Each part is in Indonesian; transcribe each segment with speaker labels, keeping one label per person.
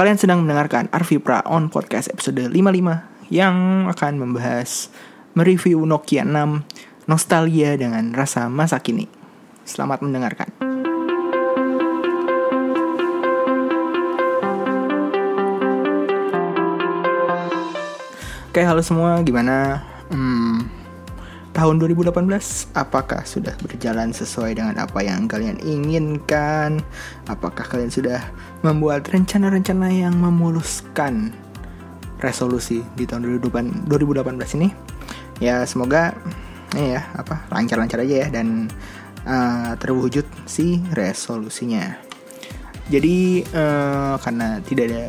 Speaker 1: Kalian sedang mendengarkan Arvipra on Podcast episode 55 yang akan membahas mereview Nokia 6 nostalgia dengan rasa masa kini. Selamat mendengarkan. Oke, halo semua, gimana? Hmm, tahun 2018 apakah sudah berjalan sesuai dengan apa yang kalian inginkan? Apakah kalian sudah membuat rencana-rencana yang memuluskan resolusi di tahun 2018 ini? Ya, semoga ini ya apa lancar-lancar aja ya dan uh, terwujud si resolusinya. Jadi uh, karena tidak ada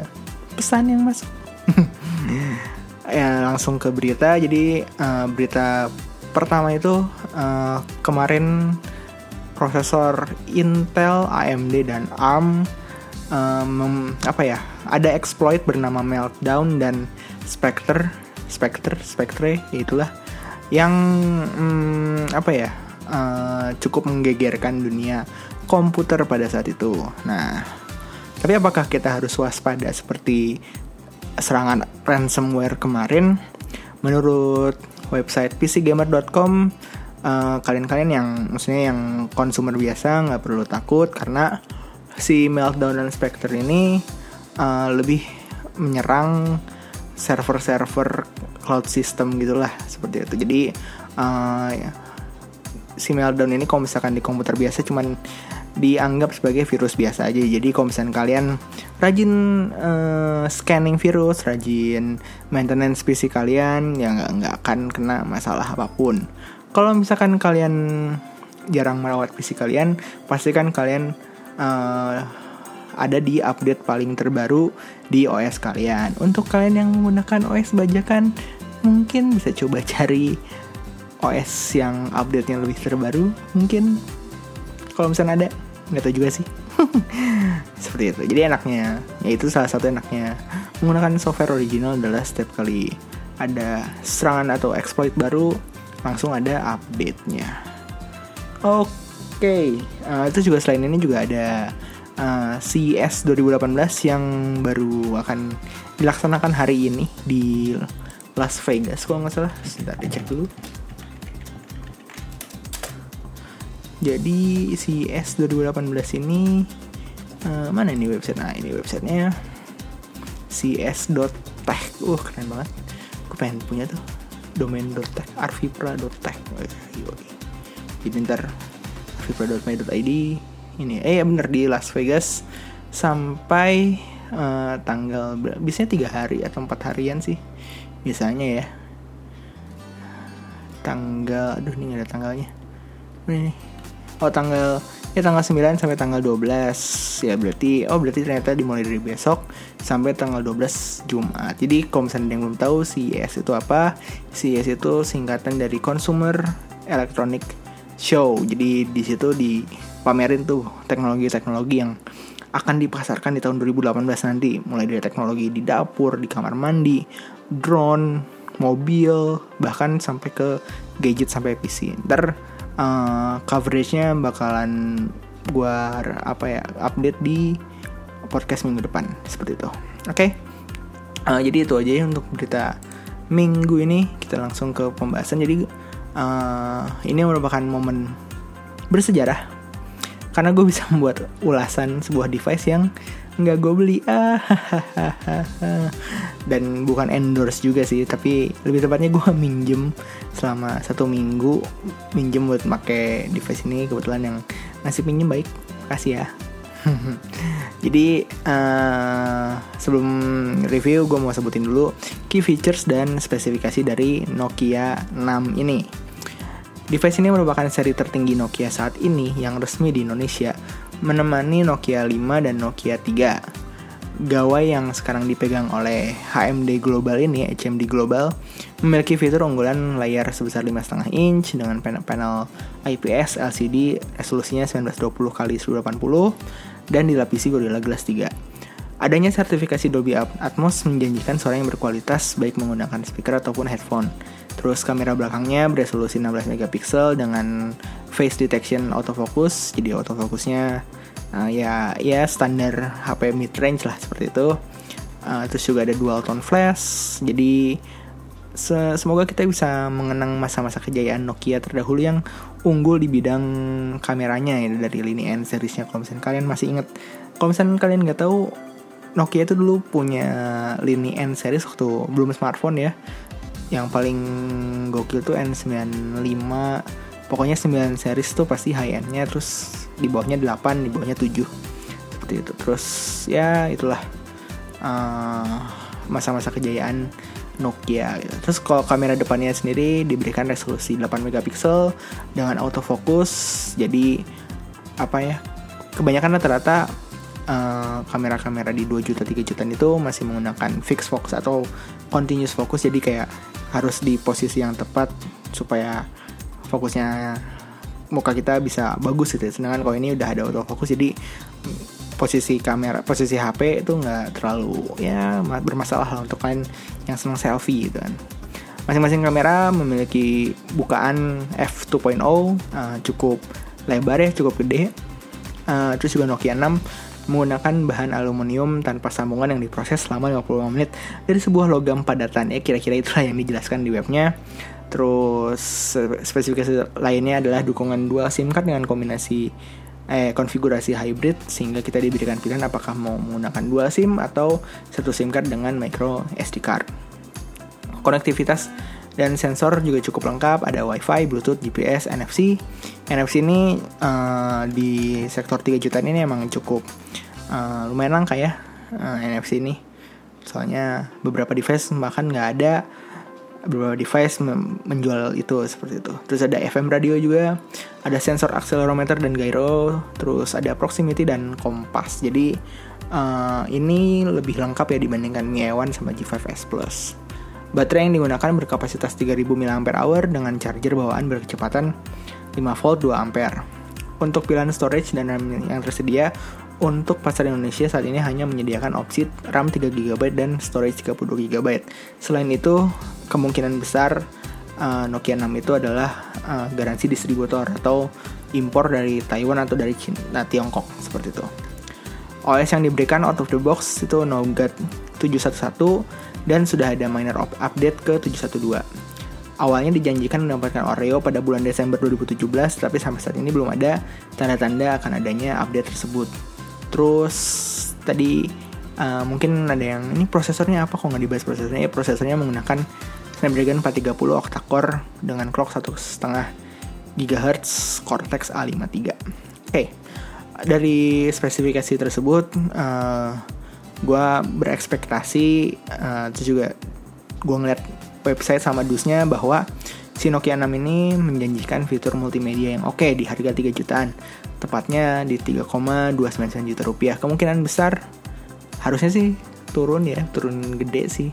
Speaker 1: pesan yang masuk ya langsung ke berita jadi uh, berita pertama itu uh, kemarin prosesor Intel, AMD dan ARM um, apa ya ada exploit bernama Meltdown dan Spectre Spectre Spectre itulah yang um, apa ya uh, cukup menggegerkan dunia komputer pada saat itu. Nah, tapi apakah kita harus waspada seperti serangan ransomware kemarin, menurut website pcgamer.com kalian kalian-kalian yang maksudnya yang konsumer biasa nggak perlu takut karena si meltdown dan spectre ini uh, lebih menyerang server-server cloud system gitulah seperti itu jadi uh, si meltdown ini kalau misalkan di komputer biasa cuman dianggap sebagai virus biasa aja. Jadi kalau misalnya kalian rajin uh, scanning virus, rajin maintenance PC kalian, ya nggak nggak akan kena masalah apa pun. Kalau misalkan kalian jarang merawat PC kalian, pastikan kalian uh, ada di update paling terbaru di OS kalian. Untuk kalian yang menggunakan OS bajakan, mungkin bisa coba cari OS yang update-nya lebih terbaru, mungkin kalau misalnya ada nggak tahu juga sih seperti itu. Jadi enaknya yaitu salah satu enaknya menggunakan software original adalah setiap kali ada serangan atau exploit baru langsung ada update-nya. Oke okay. uh, itu juga selain ini juga ada uh, CES 2018 yang baru akan dilaksanakan hari ini di Las Vegas kalau nggak salah. Sebentar dicek dulu Jadi si S 2018 ini uh, mana ini website? Nah ini websitenya cs.tech. Uh keren banget. Gue pengen punya tuh domain.tech, arvipra.tech. Jadi ntar arvipra.my.id ini eh ya bener di Las Vegas sampai uh, tanggal biasanya tiga hari atau empat harian sih biasanya ya tanggal aduh ini gak ada tanggalnya ini oh tanggal ya tanggal 9 sampai tanggal 12 ya berarti oh berarti ternyata dimulai dari besok sampai tanggal 12 Jumat. Jadi kalau misalnya yang belum tahu CES itu apa? CES itu singkatan dari Consumer Electronic Show. Jadi di situ dipamerin tuh teknologi-teknologi yang akan dipasarkan di tahun 2018 nanti. Mulai dari teknologi di dapur di kamar mandi drone mobil bahkan sampai ke gadget sampai PC ntar uh, coveragenya bakalan gua apa ya update di podcast minggu depan seperti itu. Oke. Okay? Uh, jadi itu aja ya untuk berita minggu ini kita langsung ke pembahasan. Jadi uh, ini merupakan momen bersejarah karena gue bisa membuat ulasan sebuah device yang nggak gue beli. Ah dan bukan endorse juga sih tapi lebih tepatnya gue minjem selama satu minggu minjem buat pakai device ini. Kebetulan yang ngasih pinjem baik. Kasih ya. Jadi uh, sebelum review gue mau sebutin dulu key features dan spesifikasi dari Nokia 6 ini. Device ini merupakan seri tertinggi Nokia saat ini yang resmi di Indonesia menemani Nokia 5 dan Nokia 3. Gawai yang sekarang dipegang oleh HMD Global ini, HMD Global, memiliki fitur unggulan layar sebesar 5,5 inch dengan panel IPS LCD resolusinya 1920 x 1080 dan dilapisi Gorilla Glass 3. Adanya sertifikasi Dolby Atmos menjanjikan suara yang berkualitas baik menggunakan speaker ataupun headphone. Terus kamera belakangnya beresolusi 16 megapiksel dengan face detection autofocus. Jadi autofocusnya uh, ya ya standar HP mid range lah seperti itu. uh, terus juga ada dual tone flash jadi se semoga kita bisa mengenang masa-masa kejayaan Nokia terdahulu yang unggul di bidang kameranya ya dari lini N seriesnya kalau misalnya kalian masih inget kalau misalnya kalian nggak tahu Nokia itu dulu punya lini N series waktu belum smartphone ya yang paling gokil tuh N95 pokoknya 9 series tuh pasti high endnya terus di bawahnya 8 di bawahnya 7 seperti itu terus ya itulah masa masa-masa kejayaan Nokia gitu. Terus kalau kamera depannya sendiri diberikan resolusi 8 megapiksel dengan autofocus. Jadi apa ya? Kebanyakan rata-rata uh, kamera-kamera di 2 juta 3 jutaan itu masih menggunakan fixed focus atau continuous focus. Jadi kayak harus di posisi yang tepat supaya fokusnya muka kita bisa bagus gitu. Sedangkan kalau ini udah ada autofocus jadi posisi kamera posisi HP itu nggak terlalu ya bermasalah lah untuk kalian yang senang selfie gitu kan masing-masing kamera memiliki bukaan f2.0 uh, cukup lebar ya cukup gede uh, terus juga Nokia 6 menggunakan bahan aluminium tanpa sambungan yang diproses selama 55 menit dari sebuah logam padatan ya kira-kira itulah yang dijelaskan di webnya terus spesifikasi lainnya adalah dukungan dual SIM card dengan kombinasi eh, konfigurasi hybrid sehingga kita diberikan pilihan apakah mau menggunakan dua SIM atau satu SIM card dengan micro SD card. Konektivitas dan sensor juga cukup lengkap, ada WiFi, Bluetooth, GPS, NFC. NFC ini uh, di sektor 3 jutaan ini emang cukup uh, lumayan langka ya uh, eh, NFC ini. Soalnya beberapa device bahkan nggak ada beberapa device menjual itu seperti itu. Terus ada FM radio juga, ada sensor accelerometer dan gyro, terus ada proximity dan kompas. Jadi uh, ini lebih lengkap ya dibandingkan Mi A1 sama G5S Plus. Baterai yang digunakan berkapasitas 3000 mAh dengan charger bawaan berkecepatan 5 volt 2 ampere. Untuk pilihan storage dan RAM yang tersedia, untuk pasar Indonesia saat ini hanya menyediakan opsi RAM 3GB dan storage 32GB. Selain itu, kemungkinan besar uh, Nokia 6 itu adalah uh, garansi distributor atau impor dari Taiwan atau dari China, Tiongkok seperti itu. OS yang diberikan out of the box itu Nougat 711 dan sudah ada minor update ke 712. Awalnya dijanjikan mendapatkan Oreo pada bulan Desember 2017, tapi sampai saat ini belum ada tanda-tanda akan adanya update tersebut. Terus tadi uh, mungkin ada yang ini prosesornya apa kok nggak dibahas prosesornya? Ya, prosesornya menggunakan Snapdragon 430 octa-core dengan clock 1,5 GHz Cortex A53. Oke, okay. dari spesifikasi tersebut, uh, eh, gue berekspektasi, uh, terus juga gue ngeliat website sama dusnya bahwa si Nokia 6 ini menjanjikan fitur multimedia yang oke okay di harga 3 jutaan. Tepatnya di 3,29 juta rupiah. Kemungkinan besar harusnya sih turun ya turun gede sih.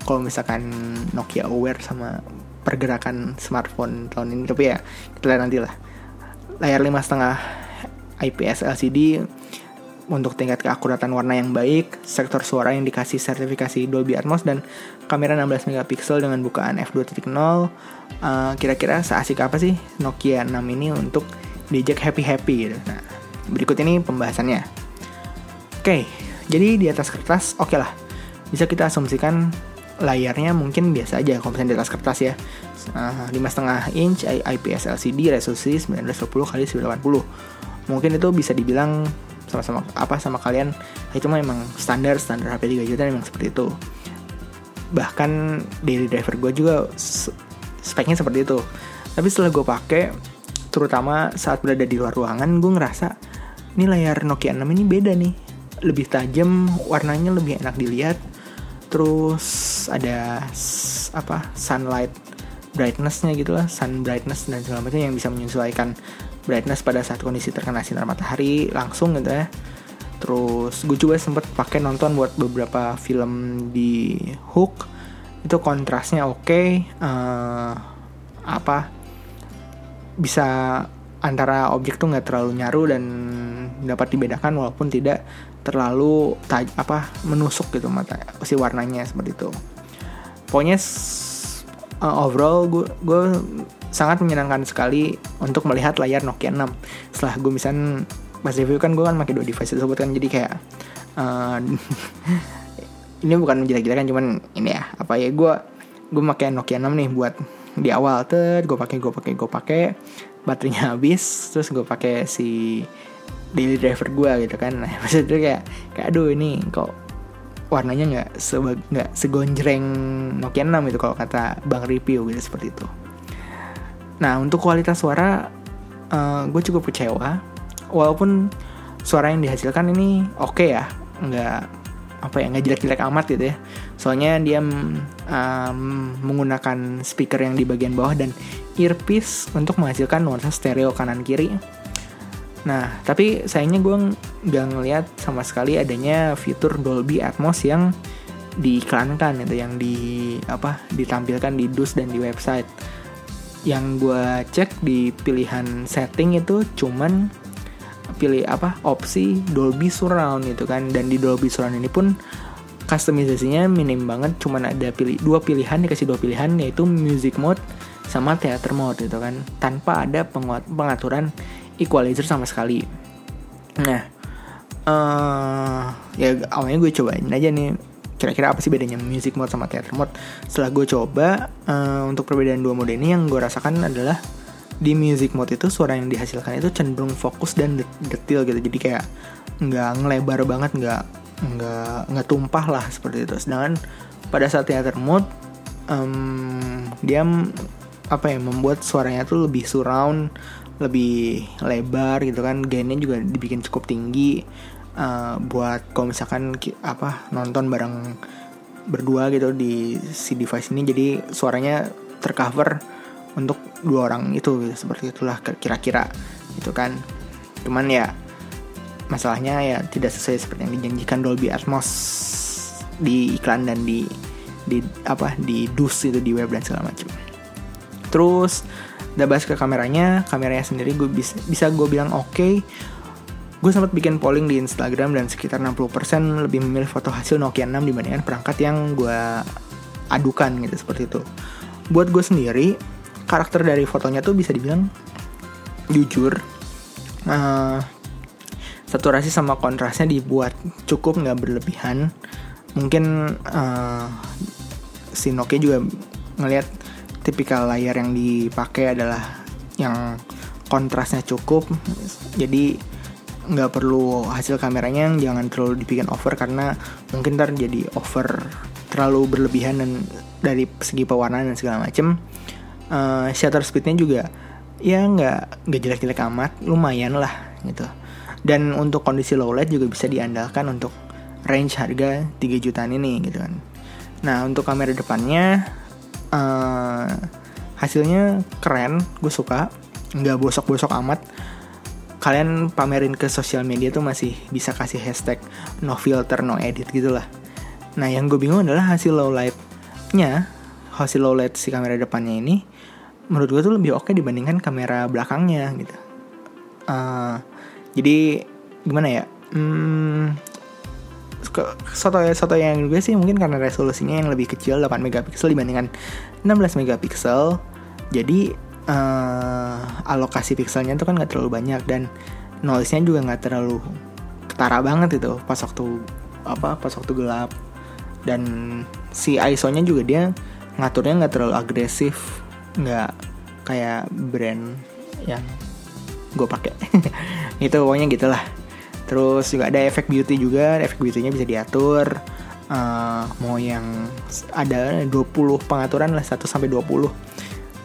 Speaker 1: Kalau misalkan Nokia aware sama pergerakan smartphone tahun ini tapi ya kita lihat nanti lah layar lima setengah IPS LCD untuk tingkat keakuratan warna yang baik, sektor suara yang dikasih sertifikasi Dolby Atmos dan kamera 16 megapiksel dengan bukaan f2.0. Uh, kira-kira seasik apa sih Nokia 6 ini untuk diajak happy-happy gitu. Nah, berikut ini pembahasannya. Oke, jadi di atas kertas oke okay lah. Bisa kita asumsikan layarnya mungkin biasa aja kalau di atas kertas ya. Lima setengah inch IPS LCD resolusi 920 kali 980. Mungkin itu bisa dibilang sama-sama apa sama kalian itu mah emang standar standar HP 3 juta emang seperti itu. Bahkan daily driver gue juga speknya seperti itu. Tapi setelah gue pakai terutama saat berada di luar ruangan gue ngerasa ini layar Nokia 6 ini beda nih. Lebih tajam warnanya lebih enak dilihat. Terus ada apa sunlight brightnessnya gitu lah sun brightness dan segala macam yang bisa menyesuaikan brightness pada saat kondisi terkena sinar matahari langsung gitu ya terus gue juga sempet pakai nonton buat beberapa film di Hook itu kontrasnya oke okay. uh, eh, apa bisa antara objek tuh nggak terlalu nyaru dan dapat dibedakan walaupun tidak terlalu taj apa menusuk gitu mata si warnanya seperti itu pokoknya uh, overall gue gue sangat menyenangkan sekali untuk melihat layar Nokia 6 setelah gue bisa pas review kan gue kan pakai dua device tersebut kan jadi kayak uh, ini bukan menjelek-jelekan cuman ini ya apa ya gue gue pakai Nokia 6 nih buat di awal tuh gue pakai gue pakai gue pakai baterainya habis terus gue pakai si daily driver gue gitu kan. Nah, maksudnya kayak kayak aduh ini kok warnanya nggak nggak segonjreng Nokia 6 itu kalau kata bang review gitu seperti itu nah untuk kualitas suara uh, eh, gue cukup kecewa. Walaupun suara yang dihasilkan ini oke okay ya nggak apa ya nggak jelek-jelek amat gitu ya. Soalnya dia um, menggunakan speaker yang di bagian bawah dan earpiece untuk menghasilkan nuansa stereo kanan kiri. Nah tapi sayangnya gue nggak ngeliat sama sekali adanya fitur Dolby Atmos yang diiklankan itu yang di apa ditampilkan di dus dan di website yang gue cek di pilihan setting itu cuman pilih apa opsi Dolby Surround gitu kan. Dan di Dolby Surround ini pun customisasinya minim banget cuman ada pilih dua pilihan dikasih dua pilihan yaitu music mode sama theater mode gitu kan. Tanpa ada pengaturan equalizer sama sekali. Nah uh, ya awalnya gue cobain aja nih kira-kira apa sih bedanya music mode sama theater mode? Setelah gue coba uh, untuk perbedaan dua mode ini yang gue rasakan adalah di music mode itu suara yang dihasilkan itu cenderung fokus dan detail gitu. Jadi kayak nggak ngelebar banget nggak nggak nggak tumpah lah seperti itu. Sedangkan pada saat theater mode um, dia apa ya membuat suaranya tuh lebih surround lebih lebar gitu kan. Gainnya juga dibikin cukup tinggi uh, buat kalau misalkan apa nonton bareng berdua gitu di si device ini jadi suaranya tercover untuk dua orang itu gitu, seperti itulah kira-kira gitu kan. Cuman ya masalahnya ya tidak sesuai seperti yang dijanjikan Dolby Atmos di iklan dan di di apa di dus itu di web dan segala macam. Terus udah bahas ke kameranya kameranya sendiri gue bisa bisa gue bilang oke. okay. Gue sempat bikin polling di Instagram dan sekitar 60% lebih memilih foto hasil Nokia 6 dibandingkan perangkat yang gue adukan gitu seperti itu. Buat gue sendiri karakter dari fotonya tuh bisa dibilang jujur uh, saturasi sama kontrasnya dibuat cukup nggak berlebihan. Mungkin uh, si Nokia juga ngelihat tipikal layar yang dipakai adalah yang kontrasnya cukup. Jadi nggak perlu hasil kameranya jangan terlalu dibikin over karena mungkin ntar jadi over terlalu berlebihan dan dari segi pewarnaan dan segala macem. Uh, shutter speednya juga ya nggak nggak jelek-jelek amat lumayan lah gitu. Dan untuk kondisi low light juga bisa diandalkan untuk range harga 3 jutaan ini gitu kan. Nah untuk kamera depannya uh, hasilnya keren gue suka. Nggak bosok-bosok amat kalian pamerin ke sosial media tuh masih bisa kasih hashtag no filter no edit gitulah. Nah yang gue bingung adalah hasil low lightnya hasil low light si kamera depannya ini menurut gue tuh lebih oke dibandingkan kamera belakangnya gitu. Uh, jadi gimana ya? Hmm, soto soto yang gue sih mungkin karena resolusinya yang lebih kecil 8 megapiksel dibandingkan 16 megapiksel jadi uh, alokasi pixelnya tuh kan nggak terlalu banyak dan noise-nya juga nggak terlalu ketara banget itu pas waktu apa pas waktu gelap. Dan si ISO-nya juga dia ngaturnya nggak terlalu agresif nggak kayak brand yang gue pakai. Itu pokoknya gitulah. Terus juga ada efek beauty juga efek beautynya bisa diatur. Uh, mau yang ada 20 pengaturan lah 1 sampai 20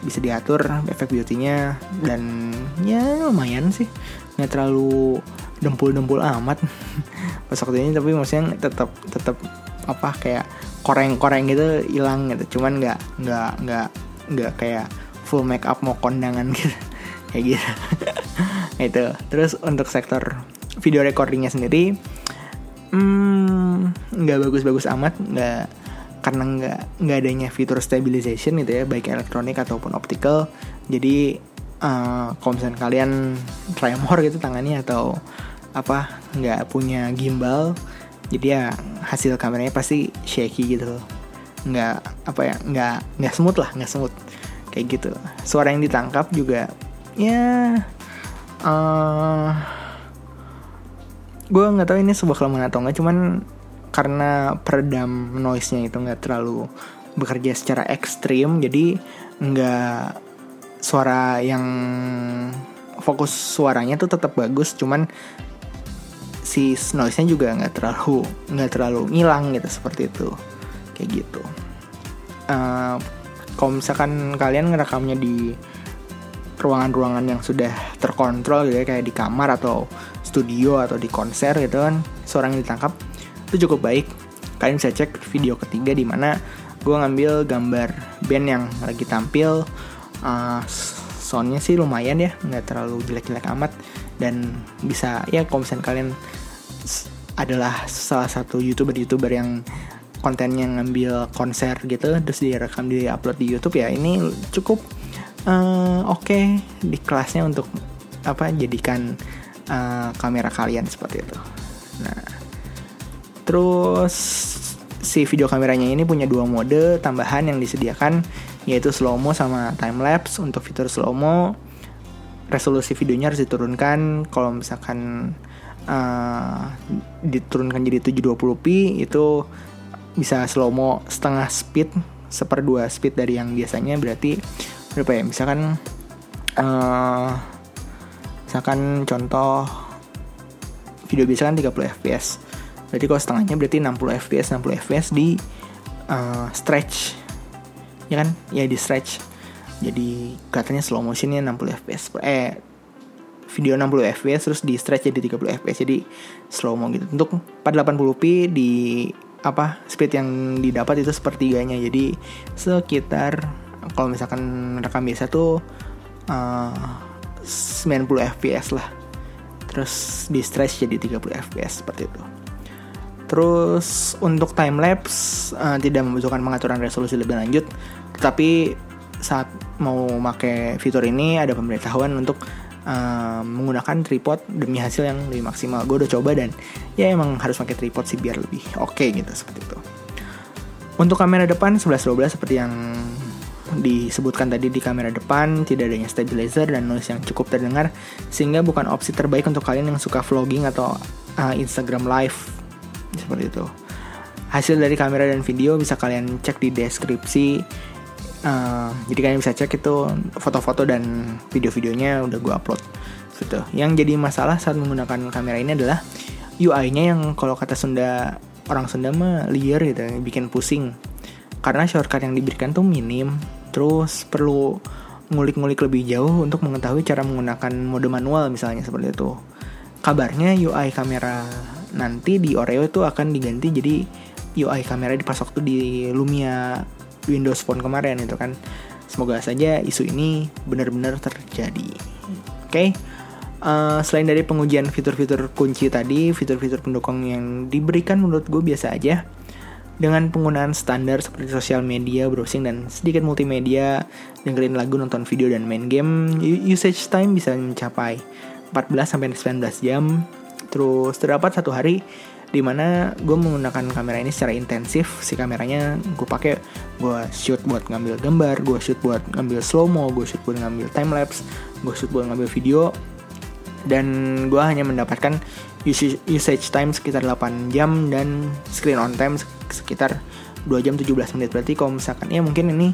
Speaker 1: bisa diatur efek beautynya. Dan ya lumayan sih. Nggak terlalu dempul-dempul amat. Pas waktu ini tapi maksudnya tetap tetap apa kayak koreng-koreng gitu hilang gitu. Cuman nggak nggak nggak nggak kayak full make up mau kondangan gitu. Kayak gitu. Itu. Terus untuk sektor video recordingnya sendiri hmm, nggak hmm, bagus-bagus amat. Nggak karena nggak nggak adanya fitur stabilization gitu ya baik elektronik ataupun optical. Jadi uh, kalau misalnya kalian tremor gitu tangannya atau apa nggak punya gimbal jadi ya hasil kameranya pasti shaky gitu nggak apa ya nggak nggak smooth lah nggak smooth. Kayak gitu. Suara yang ditangkap juga ya uh, gue nggak tahu ini sebuah kelemahan atau enggak cuman karena peredam noise-nya itu nggak terlalu bekerja secara ekstrim jadi nggak suara yang fokus suaranya tuh tetap bagus cuman si noise-nya juga nggak terlalu nggak terlalu ngilang gitu seperti itu. Kayak gitu. Uh, kalau misalkan kalian ngerekamnya di ruangan-ruangan yang sudah terkontrol gitu ya kayak di kamar atau studio atau di konser gitu kan seorang yang ditangkap itu cukup baik. Kalian bisa cek video ketiga di mana gue ngambil gambar band yang lagi tampil. Uh, soundnya sih lumayan ya nggak terlalu jelek-jelek amat. Dan bisa ya kalau kalian adalah salah satu youtuber-youtuber yang kontennya ngambil konser gitu terus direkam di upload di YouTube ya ini cukup uh, oke okay di kelasnya untuk apa jadikan uh, kamera kalian seperti itu. Nah, terus si video kameranya ini punya dua mode tambahan yang disediakan yaitu slow mo sama time lapse. Untuk fitur slow mo resolusi videonya harus diturunkan. Kalau misalkan uh, diturunkan jadi 720p itu bisa slow mo setengah speed seperdua speed dari yang biasanya. Berarti berapa ya? Misalkan uh, misalkan contoh video biasa kan 30 fps berarti kalau setengahnya berarti 60 fps 60 fps di uh, stretch. Ya kan? Ya di stretch. Jadi katanya slow motionnya 60 fps eh video 60 fps terus di stretch jadi 30 fps jadi slow mo gitu. Untuk 480p di apa speed yang didapat itu sepertiganya. Jadi sekitar kalau misalkan rekam biasa tuh uh, 90 fps lah. Terus di stretch jadi 30 fps seperti itu terus untuk time lapse uh, tidak membutuhkan pengaturan resolusi lebih lanjut. Tetapi saat mau pakai fitur ini ada pemberitahuan untuk uh, menggunakan tripod demi hasil yang lebih maksimal. Gue udah coba dan ya emang harus pakai tripod sih biar lebih oke okay gitu seperti itu. Untuk kamera depan 11-12 seperti yang disebutkan tadi di kamera depan, tidak adanya stabilizer dan noise yang cukup terdengar, sehingga bukan opsi terbaik untuk kalian yang suka vlogging atau uh, Instagram live seperti itu. Hasil dari kamera dan video bisa kalian cek di deskripsi. Uh, jadi kalian bisa cek itu foto-foto dan video-videonya udah gue upload. Gitu. Yang jadi masalah saat menggunakan kamera ini adalah UI-nya yang kalau kata Sunda orang Sunda mah liar gitu, bikin pusing. Karena shortcut yang diberikan tuh minim Terus perlu ngulik-ngulik lebih jauh untuk mengetahui cara menggunakan mode manual misalnya seperti itu. Kabarnya UI kamera nanti di Oreo itu akan diganti jadi UI kamera dipasok tuh di Lumia Windows Phone kemarin itu kan. Semoga saja isu ini benar-benar terjadi. Oke. Okay? Uh, eh, selain dari pengujian fitur-fitur kunci tadi, fitur-fitur pendukung yang diberikan menurut gue biasa aja dengan penggunaan standar seperti sosial media, browsing, dan sedikit multimedia, dengerin lagu, nonton video, dan main game, usage time bisa mencapai 14-19 jam. Terus terdapat satu hari di mana gue menggunakan kamera ini secara intensif. Si kameranya gue pakai gue shoot buat ngambil gambar, gue shoot buat ngambil slow mo, gue shoot buat ngambil time lapse, gue shoot buat ngambil video. Dan gue hanya mendapatkan usage time sekitar 8 jam dan screen on time sekitar 2 jam 17 menit berarti kalau misalkan ya mungkin ini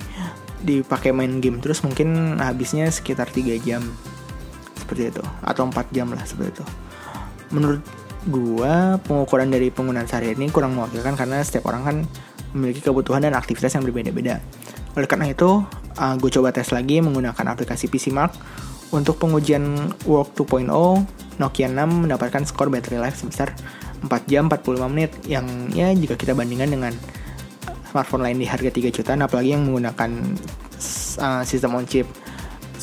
Speaker 1: dipakai main game terus mungkin habisnya sekitar 3 jam seperti itu atau 4 jam lah seperti itu menurut gua pengukuran dari penggunaan sehari ini kurang mewakilkan karena setiap orang kan memiliki kebutuhan dan aktivitas yang berbeda-beda. Oleh karena itu uh, gue coba tes lagi menggunakan aplikasi PC Mark. Untuk pengujian Work 2.0 Nokia 6 mendapatkan skor battery life sebesar 4 jam 45 menit yang ya jika kita bandingkan dengan smartphone lain di harga 3 jutaan apalagi yang menggunakan uh, sistem on chip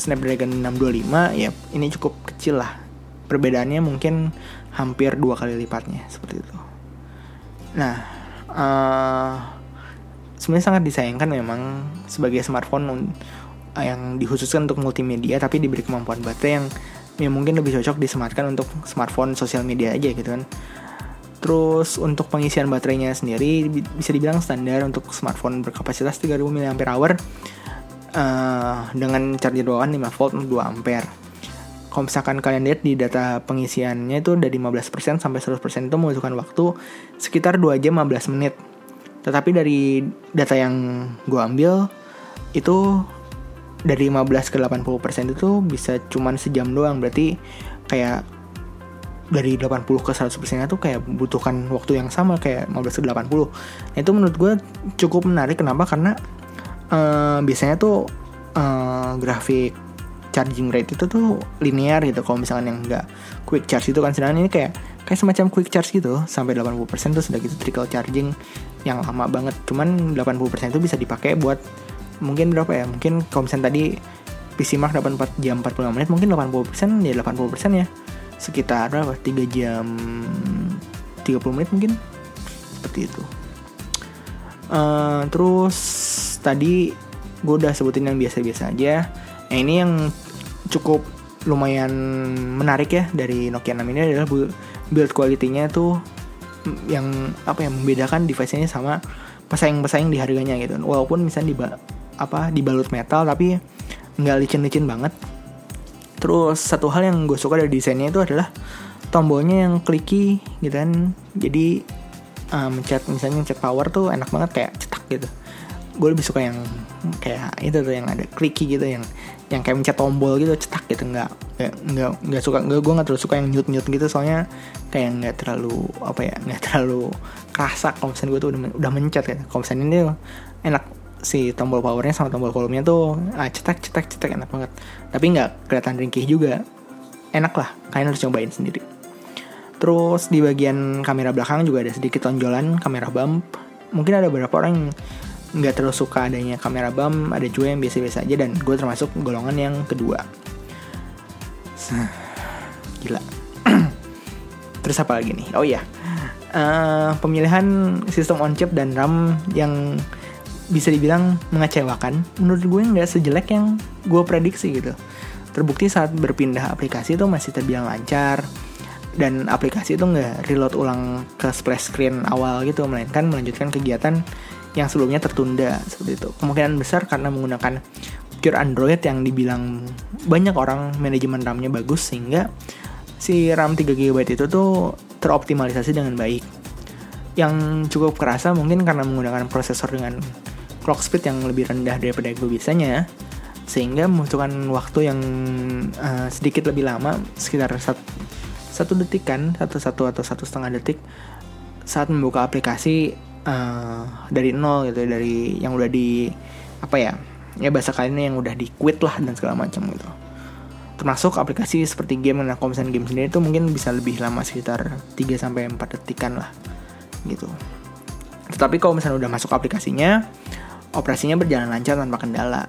Speaker 1: Snapdragon 625 ya ini cukup kecil lah. Perbedaannya mungkin hampir dua kali lipatnya seperti itu nah uh, sebenarnya sangat disayangkan memang sebagai smartphone yang dikhususkan untuk multimedia tapi diberi kemampuan baterai yang yang mungkin lebih cocok disematkan untuk smartphone sosial media aja gitu kan Terus untuk pengisian baterainya sendiri bisa dibilang standar untuk smartphone berkapasitas 3000 mAh uh, dengan charger bawaan 5 volt 2 ampere. Kalau misalkan kalian lihat di data pengisiannya itu dari 15% sampai 100% itu membutuhkan waktu sekitar 2 jam 15 menit. Tetapi dari data yang gue ambil itu dari 15 ke 80% itu bisa cuman sejam doang. Berarti kayak dari 80 ke 100% itu kayak butuhkan waktu yang sama kayak 15 ke 80. Nah, itu menurut gue cukup menarik kenapa? Karena uh, biasanya tuh uh, grafik charging rate itu tuh linear gitu. Kalau misalkan yang enggak quick charge itu kan sedangkan ini kayak kayak semacam quick charge gitu sampai 80% tuh sudah gitu trickle charging yang lama banget. Cuman 80% itu bisa dipakai buat mungkin berapa ya? Mungkin kalau misalnya tadi PC Mark dapat 4 jam 45 menit mungkin 80% ya 80% ya. Sekitar berapa? 3 jam 30 menit mungkin. Seperti itu. Uh, terus tadi gue udah sebutin yang biasa-biasa aja. Nah ini yang cukup lumayan menarik ya dari Nokia 6 ini adalah build quality-nya tuh yang apa yang membedakan device-nya sama pesaing-pesaing di harganya gitu. Walaupun misalnya di apa dibalut metal tapi nggak licin-licin banget. Terus satu hal yang gue suka dari desainnya itu adalah tombolnya yang clicky gitu kan. Jadi um, mencet misalnya mencet power tuh enak banget kayak cetak gitu. Gue lebih suka yang kayak itu tuh yang ada clicky gitu yang yang kayak mencet tombol gitu cetak gitu. Nggak nggak nggak suka nggak gue nggak terlalu suka yang nyut nyut gitu. Soalnya kayak nggak terlalu apa ya nggak terlalu kerasa kalau misalnya gue tuh udah, udah mencet ya kalau misalnya ini enak si tombol powernya sama tombol volumenya tuh ah, cetak cetak cetak enak banget. Tapi nggak kelihatan ringkih juga. Enak lah kalian harus cobain sendiri. Terus di bagian kamera belakang juga ada sedikit tonjolan kamera bump. Mungkin ada beberapa orang nggak terlalu suka adanya kamera bump ada juga yang biasa-biasa aja dan gue termasuk golongan yang kedua. Gila. Terus apa lagi nih? Oh iya. Uh, pemilihan sistem on chip dan RAM yang bisa dibilang mengecewakan menurut gue nggak sejelek yang gue prediksi gitu. Terbukti saat berpindah aplikasi itu masih terbilang lancar dan aplikasi itu nggak reload ulang ke splash screen awal gitu melainkan melanjutkan kegiatan yang sebelumnya tertunda seperti itu. Kemungkinan besar karena menggunakan pure Android yang dibilang banyak orang manajemen RAM-nya bagus sehingga si RAM 3 GB itu tuh teroptimalisasi dengan baik. Yang cukup kerasa mungkin karena menggunakan prosesor dengan clock speed yang lebih rendah daripada gue biasanya sehingga membutuhkan waktu yang uh, sedikit lebih lama sekitar satu, satu detik satu satu atau satu setengah detik saat membuka aplikasi uh, dari nol gitu dari yang udah di apa ya ya bahasa kalian yang udah di quit lah dan segala macam gitu. Termasuk aplikasi seperti game nah kalau misalnya game sendiri itu mungkin bisa lebih lama sekitar 3 sampai 4 detikan lah gitu. Tetapi kalau misalnya udah masuk aplikasinya operasinya berjalan lancar tanpa kendala.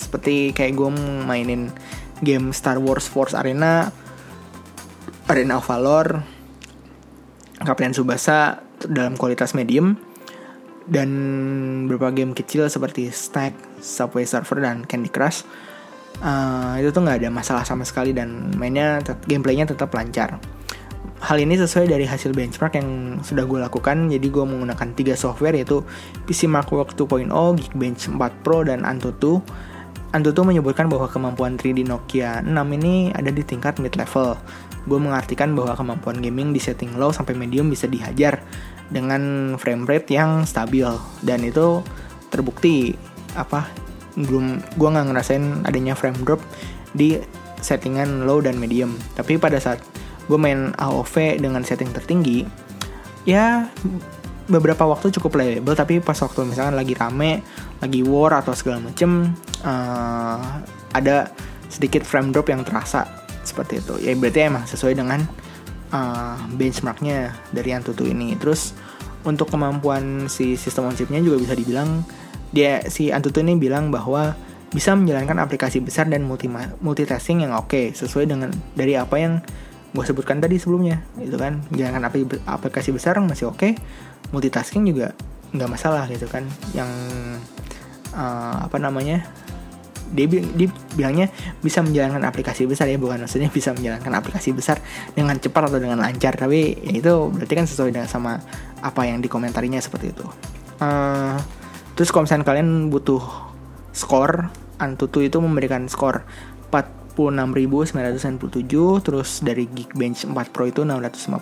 Speaker 1: Seperti kayak gue mainin game Star Wars Force Arena Arena of Valor Kapten Subasa dalam kualitas medium dan beberapa game kecil seperti Stack, Subway Surfer dan Candy Crush uh, itu tuh nggak ada masalah sama sekali dan mainnya gameplaynya tetap lancar. Hal ini sesuai dari hasil benchmark yang sudah gue lakukan. Jadi gue menggunakan tiga software yaitu PC Markwork 2.0, Geekbench 4 Pro dan Antutu. Antutu menyebutkan bahwa kemampuan 3D Nokia 6 ini ada di tingkat mid level gue mengartikan bahwa kemampuan gaming di setting low sampai medium bisa dihajar dengan frame rate yang stabil. Dan itu terbukti apa belum gue nggak ngerasain adanya frame drop di settingan low dan medium. Tapi pada saat gue main AOV dengan setting tertinggi ya beberapa waktu cukup playable. Tapi pas waktu misalkan lagi rame lagi war atau segala macem uh, ada sedikit frame drop yang terasa seperti itu. Ya berarti emang sesuai dengan uh, benchmarknya dari Antutu ini. Terus untuk kemampuan si sistem on chipnya juga bisa dibilang dia si Antutu ini bilang bahwa bisa menjalankan aplikasi besar dan multi multitasking yang oke okay, sesuai dengan dari apa yang gue sebutkan tadi sebelumnya itu kan. Menjalankan aplikasi besar masih oke okay, multitasking juga nggak masalah gitu kan. Yang uh, apa namanya dia, dia bilangnya bisa menjalankan aplikasi besar ya bukan maksudnya bisa menjalankan aplikasi besar dengan cepat atau dengan lancar tapi ya itu berarti kan sesuai dengan sama apa yang dikomentarinya seperti itu. Uh, terus kalau misalnya kalian butuh skor Antutu itu memberikan skor 4 56.997 terus dari Geekbench 4 Pro itu 655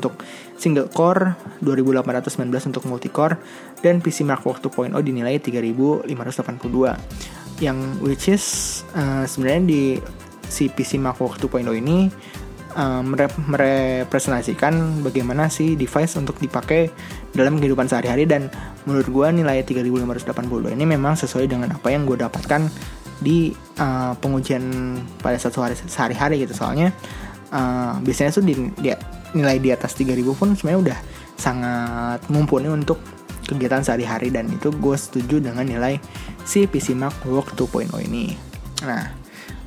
Speaker 1: untuk single core 2819 untuk multicore dan PC Mark Walk 2.0 dinilai 3582 yang which is uh, sebenarnya di si PC Walk 2.0 ini uh, merepresentasikan bagaimana si device untuk dipakai dalam kehidupan sehari-hari dan menurut gue nilai 3582 ini memang sesuai dengan apa yang gue dapatkan di uh, pengujian pada satu hari sehari-hari gitu. Soalnya uh, biasanya tuh di, di, nilai di atas 3000 pun sebenarnya udah sangat mumpuni untuk kegiatan sehari-hari dan itu gue setuju dengan nilai si PC Mark Work 2.0 ini. Nah,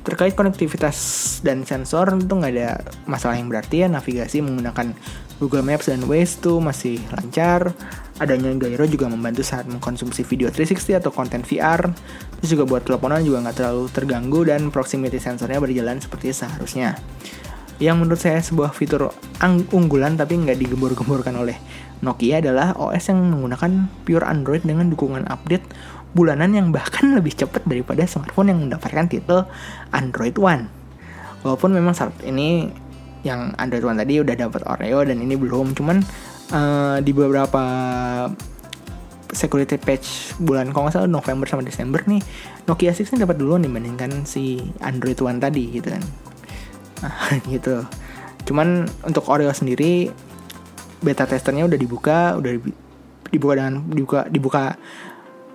Speaker 1: terkait konektivitas dan sensor itu nggak ada masalah yang berarti ya navigasi menggunakan Google Maps dan Waze tuh masih lancar. Adanya gyro juga membantu saat mengkonsumsi video 360 atau konten VR. Terus juga buat teleponan juga nggak terlalu terganggu dan proximity sensornya berjalan seperti seharusnya. Yang menurut saya sebuah fitur unggulan tapi nggak digembur-gemburkan oleh Nokia adalah OS yang menggunakan pure Android dengan dukungan update bulanan yang bahkan lebih cepat daripada smartphone yang mendapatkan titel Android One. Walaupun memang saat ini yang Android One tadi udah dapat Oreo dan ini belum cuman uh, di beberapa security patch bulan kalau nggak salah November sama Desember nih Nokia 6 ini dapat dulu dibandingkan si Android One tadi gitu kan gitu cuman untuk Oreo sendiri beta testernya udah dibuka udah dibuka dengan dibuka dibuka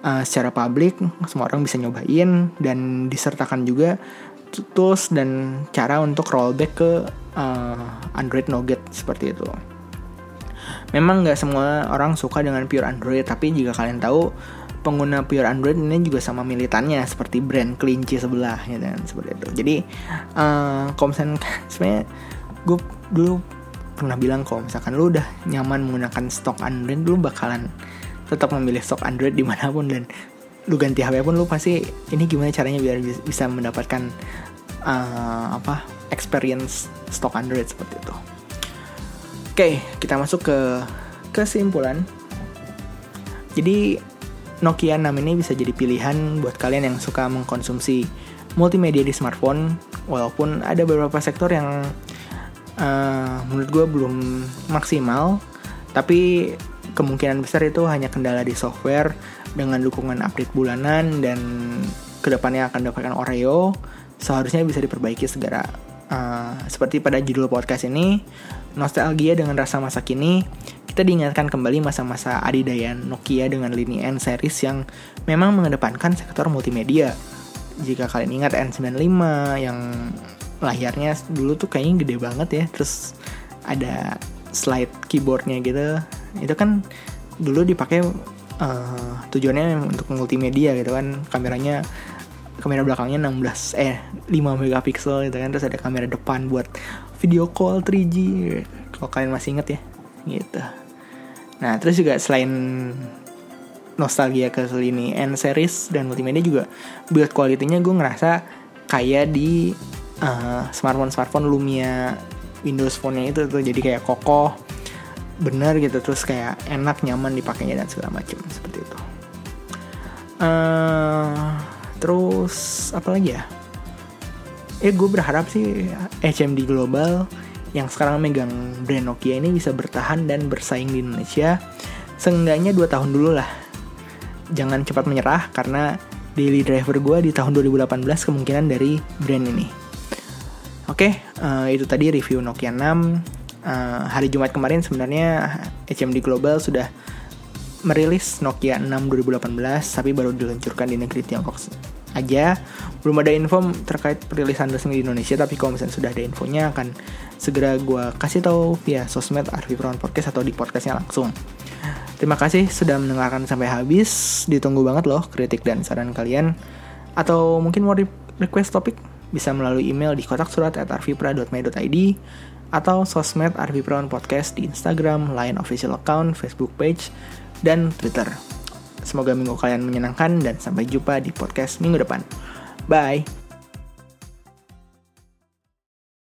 Speaker 1: uh, secara publik semua orang bisa nyobain dan disertakan juga tools dan cara untuk rollback ke uh, Android Nougat seperti itu. Memang nggak semua orang suka dengan pure Android, tapi jika kalian tahu pengguna pure Android ini juga sama militannya seperti brand kelinci sebelah ya dan seperti itu. Jadi uh, kalau sebenarnya gue dulu pernah bilang kalau misalkan lu udah nyaman menggunakan stok Android, lu bakalan tetap memilih stok Android di mana pun dan lu ganti HP pun lu pasti ini gimana caranya biar bisa mendapatkan uh, apa experience stok Android seperti itu. Oke, kita masuk ke kesimpulan. Jadi Nokia 6 ini bisa jadi pilihan buat kalian yang suka mengkonsumsi multimedia di smartphone walaupun ada beberapa sektor yang uh, menurut gue belum maksimal tapi kemungkinan besar itu hanya kendala di software dengan dukungan update bulanan dan ke depannya akan dapatkan Oreo seharusnya bisa diperbaiki segera. Uh, seperti pada judul podcast ini, nostalgia dengan rasa masa kini, kita diingatkan kembali masa-masa adidaya Nokia dengan lini N series yang memang mengedepankan sektor multimedia. Jika kalian ingat N95 yang layarnya dulu tuh kayaknya gede banget ya, terus ada slide keyboardnya gitu, itu kan dulu dipakai uh, tujuannya untuk multimedia gitu kan. Kameranya kamera belakangnya 16 eh 5 megapiksel gitu kan. Terus ada kamera depan buat video call 3G kalau kalian masih inget ya. Gitu. Nah terus juga selain nostalgia ke ini N series dan multimedia juga build quality-nya gue ngerasa kayak di uh, smartphone smartphone Lumia Windows Phone-nya itu tuh. Jadi kayak kokoh bener gitu. Terus kayak enak nyaman dipakainya dan segala macam seperti itu. Uh, terus apa lagi ya eh gue berharap sih HMD Global yang sekarang megang brand Nokia ini bisa bertahan dan bersaing di Indonesia seenggaknya 2 tahun dulu lah. Jangan cepat menyerah karena daily driver gue di tahun 2018 kemungkinan dari brand ini. Oke uh, itu tadi review Nokia 6 uh, hari Jumat kemarin sebenarnya HMD Global sudah merilis Nokia 6 2018 tapi baru diluncurkan di negeri Tiongkok aja. Belum ada info terkait perilisan resmi di Indonesia tapi kalau misalnya sudah ada infonya akan segera gue kasih tahu via sosmed Arvi Prawan Podcast atau di podcastnya langsung. Terima kasih sudah mendengarkan sampai habis. Ditunggu banget loh kritik dan saran kalian. Atau mungkin mau request topik bisa melalui email di kotak surat at arvipra.me.id atau sosmed Arvi Prawan Podcast di Instagram, Line Official Account, Facebook Page, dan Twitter. Semoga minggu kalian menyenangkan dan sampai jumpa di podcast minggu depan. Bye!